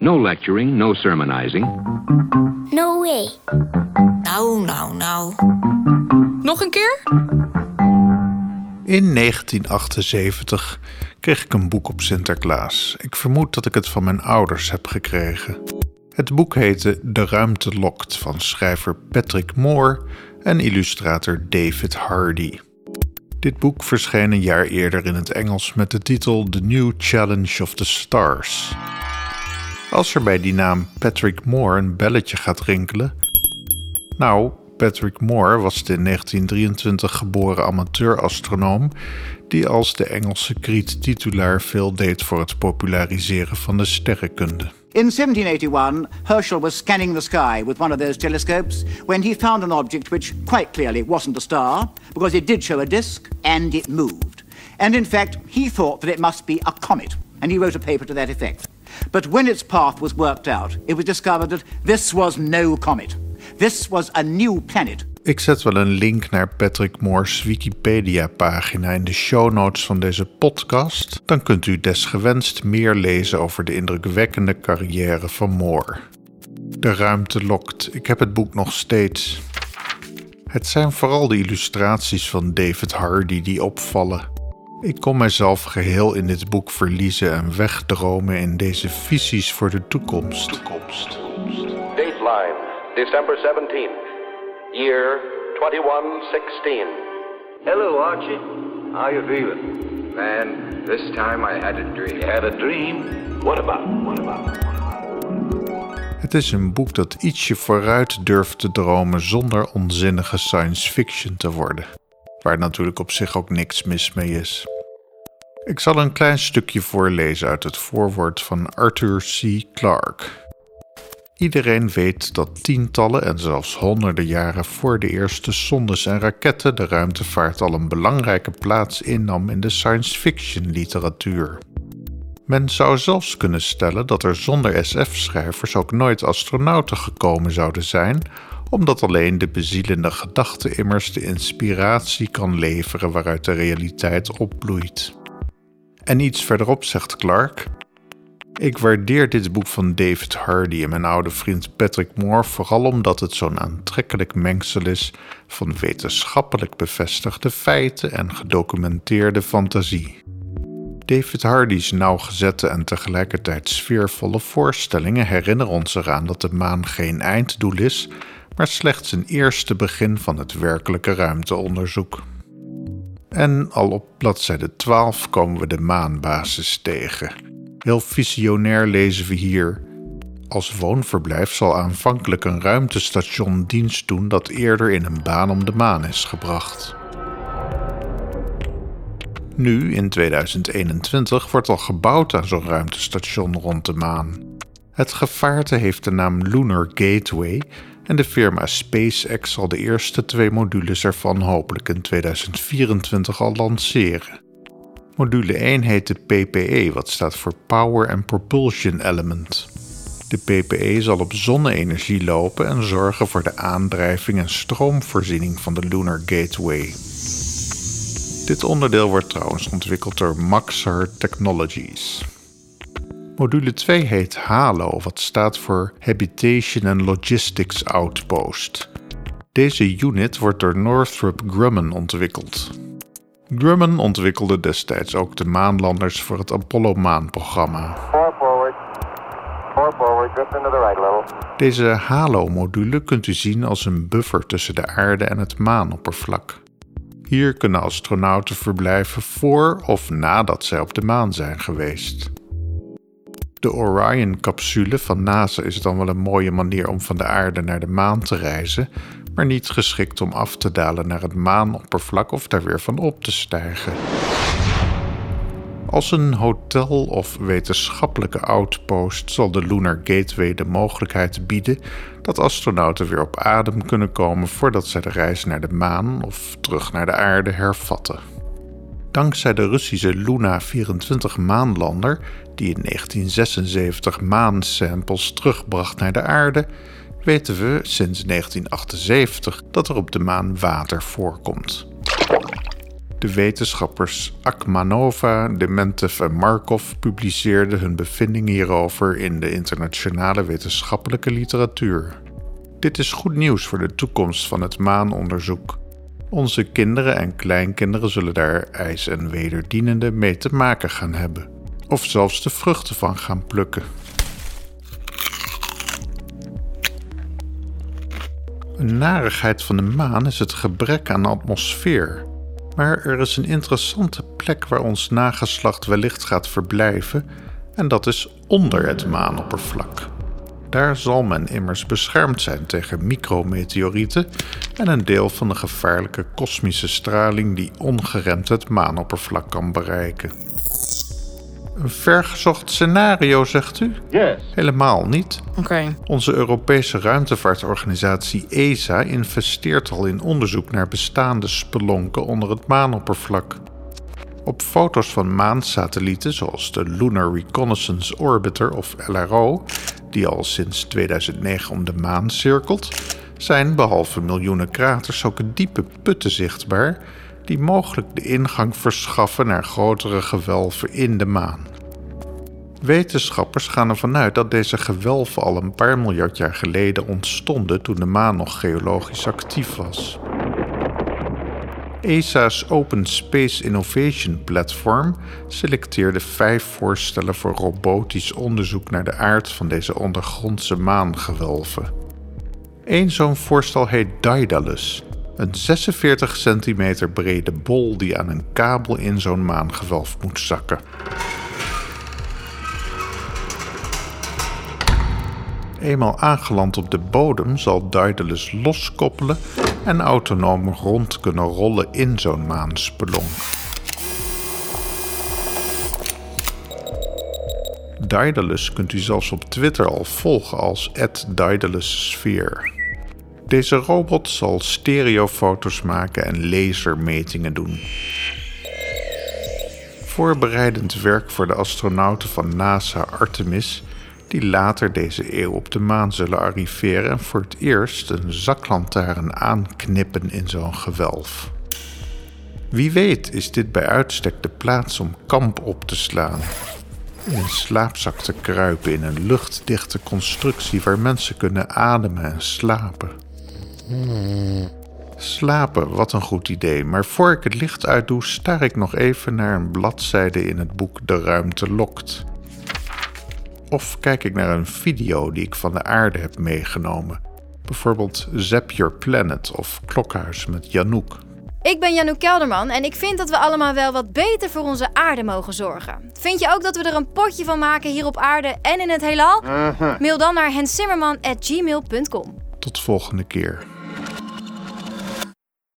No lecturing, no sermonizing. No way. Nou, nou, nou. Nog een keer? In 1978 kreeg ik een boek op Sinterklaas. Ik vermoed dat ik het van mijn ouders heb gekregen. Het boek heette De Ruimte Lokt van schrijver Patrick Moore en illustrator David Hardy. Dit boek verscheen een jaar eerder in het Engels met de titel The New Challenge of the Stars. Als er bij die naam Patrick Moore een belletje gaat rinkelen. Nou, Patrick Moore was de in 1923 geboren amateurastronoom die als de Engelse kriet titulaar veel deed voor het populariseren van de sterrenkunde. In 1781, Herschel was scanning the sky with one of those telescopes when he found an object which quite clearly wasn't a star because it did show a disk and it moved. And in fact, he thought that it must be a comet, and he wrote a paper to that effect. But when its path was worked out, it was discovered that this was no comet. This was a new planet. Ik zet wel een link naar Patrick Moore's Wikipedia-pagina in de show notes van deze podcast. Dan kunt u desgewenst meer lezen over de indrukwekkende carrière van Moore. De ruimte lokt. Ik heb het boek nog steeds. Het zijn vooral de illustraties van David Hardy die opvallen. Ik kon mijzelf geheel in dit boek verliezen en wegdromen in deze visies voor de toekomst. toekomst. Dateline, December 17th, year 2116. Hello, Archie. How you feeling? Man, this time I had a dream. You had a dream? What about? What about? What about? Het is een boek dat ietsje vooruit durft te dromen zonder onzinnige science fiction te worden. Waar natuurlijk op zich ook niks mis mee is. Ik zal een klein stukje voorlezen uit het voorwoord van Arthur C. Clarke. Iedereen weet dat tientallen en zelfs honderden jaren voor de eerste zondes en raketten de ruimtevaart al een belangrijke plaats innam in de science fiction literatuur. Men zou zelfs kunnen stellen dat er zonder SF-schrijvers ook nooit astronauten gekomen zouden zijn, omdat alleen de bezielende gedachte immers de inspiratie kan leveren waaruit de realiteit opbloeit. En iets verderop zegt Clark: Ik waardeer dit boek van David Hardy en mijn oude vriend Patrick Moore vooral omdat het zo'n aantrekkelijk mengsel is van wetenschappelijk bevestigde feiten en gedocumenteerde fantasie. David Hardy's nauwgezette en tegelijkertijd sfeervolle voorstellingen herinneren ons eraan dat de maan geen einddoel is, maar slechts een eerste begin van het werkelijke ruimteonderzoek. En al op bladzijde 12 komen we de maanbasis tegen. Heel visionair lezen we hier. Als woonverblijf zal aanvankelijk een ruimtestation dienst doen dat eerder in een baan om de maan is gebracht. Nu, in 2021, wordt al gebouwd aan zo'n ruimtestation rond de maan. Het gevaarte heeft de naam Lunar Gateway en de firma SpaceX zal de eerste twee modules ervan hopelijk in 2024 al lanceren. Module 1 heet de PPE, wat staat voor Power and Propulsion Element. De PPE zal op zonne-energie lopen en zorgen voor de aandrijving en stroomvoorziening van de Lunar Gateway. Dit onderdeel wordt trouwens ontwikkeld door Maxar Technologies. Module 2 heet HALO, wat staat voor Habitation and Logistics Outpost. Deze unit wordt door Northrop Grumman ontwikkeld. Grumman ontwikkelde destijds ook de maanlanders voor het Apollo-maanprogramma. Deze HALO-module kunt u zien als een buffer tussen de aarde en het maanoppervlak. Hier kunnen astronauten verblijven voor of nadat zij op de maan zijn geweest. De Orion-capsule van NASA is dan wel een mooie manier om van de aarde naar de maan te reizen, maar niet geschikt om af te dalen naar het maanoppervlak of daar weer van op te stijgen. Als een hotel of wetenschappelijke outpost zal de Lunar Gateway de mogelijkheid bieden dat astronauten weer op adem kunnen komen voordat zij de reis naar de maan of terug naar de aarde hervatten. Dankzij de Russische Luna 24 maanlander, die in 1976 maansamples terugbracht naar de aarde, weten we sinds 1978 dat er op de maan water voorkomt. De wetenschappers Akmanova, Dementev en Markov publiceerden hun bevindingen hierover in de internationale wetenschappelijke literatuur. Dit is goed nieuws voor de toekomst van het maanonderzoek. Onze kinderen en kleinkinderen zullen daar ijs en wederdienende mee te maken gaan hebben, of zelfs de vruchten van gaan plukken. Een narigheid van de maan is het gebrek aan atmosfeer. Maar er is een interessante plek waar ons nageslacht wellicht gaat verblijven, en dat is onder het maanoppervlak. Daar zal men immers beschermd zijn tegen micrometeorieten en een deel van de gevaarlijke kosmische straling die ongeremd het maanoppervlak kan bereiken. Een vergezocht scenario, zegt u? Yes. Helemaal niet. Oké. Onze Europese ruimtevaartorganisatie ESA investeert al in onderzoek naar bestaande spelonken onder het maanoppervlak. Op foto's van maansatellieten zoals de Lunar Reconnaissance Orbiter of LRO, die al sinds 2009 om de maan cirkelt, zijn behalve miljoenen kraters ook diepe putten zichtbaar die mogelijk de ingang verschaffen naar grotere gewelven in de maan. Wetenschappers gaan ervan uit dat deze gewelven al een paar miljard jaar geleden ontstonden toen de maan nog geologisch actief was. ESA's Open Space Innovation Platform selecteerde vijf voorstellen voor robotisch onderzoek naar de aard van deze ondergrondse maangewelven. Eén zo'n voorstel heet Daedalus, een 46 centimeter brede bol die aan een kabel in zo'n maangewelf moet zakken. Eenmaal aangeland op de bodem zal Daedalus loskoppelen en autonoom rond kunnen rollen in zo'n maanspelonk. Daedalus kunt u zelfs op Twitter al volgen als @daedalussfeer. Deze robot zal stereofoto's maken en lasermetingen doen. Voorbereidend werk voor de astronauten van NASA Artemis die later deze eeuw op de maan zullen arriveren en voor het eerst een zaklantaarn aanknippen in zo'n gewelf. Wie weet is dit bij uitstek de plaats om kamp op te slaan. In een slaapzak te kruipen in een luchtdichte constructie waar mensen kunnen ademen en slapen. Slapen, wat een goed idee. Maar voor ik het licht uitdoe, staar ik nog even naar een bladzijde in het boek De Ruimte Lokt. Of kijk ik naar een video die ik van de aarde heb meegenomen. Bijvoorbeeld Zap Your Planet of Klokhuis met Janouk. Ik ben Janouk Kelderman en ik vind dat we allemaal wel wat beter voor onze aarde mogen zorgen. Vind je ook dat we er een potje van maken hier op aarde en in het heelal? Mail dan naar hensimmerman.gmail.com Tot volgende keer.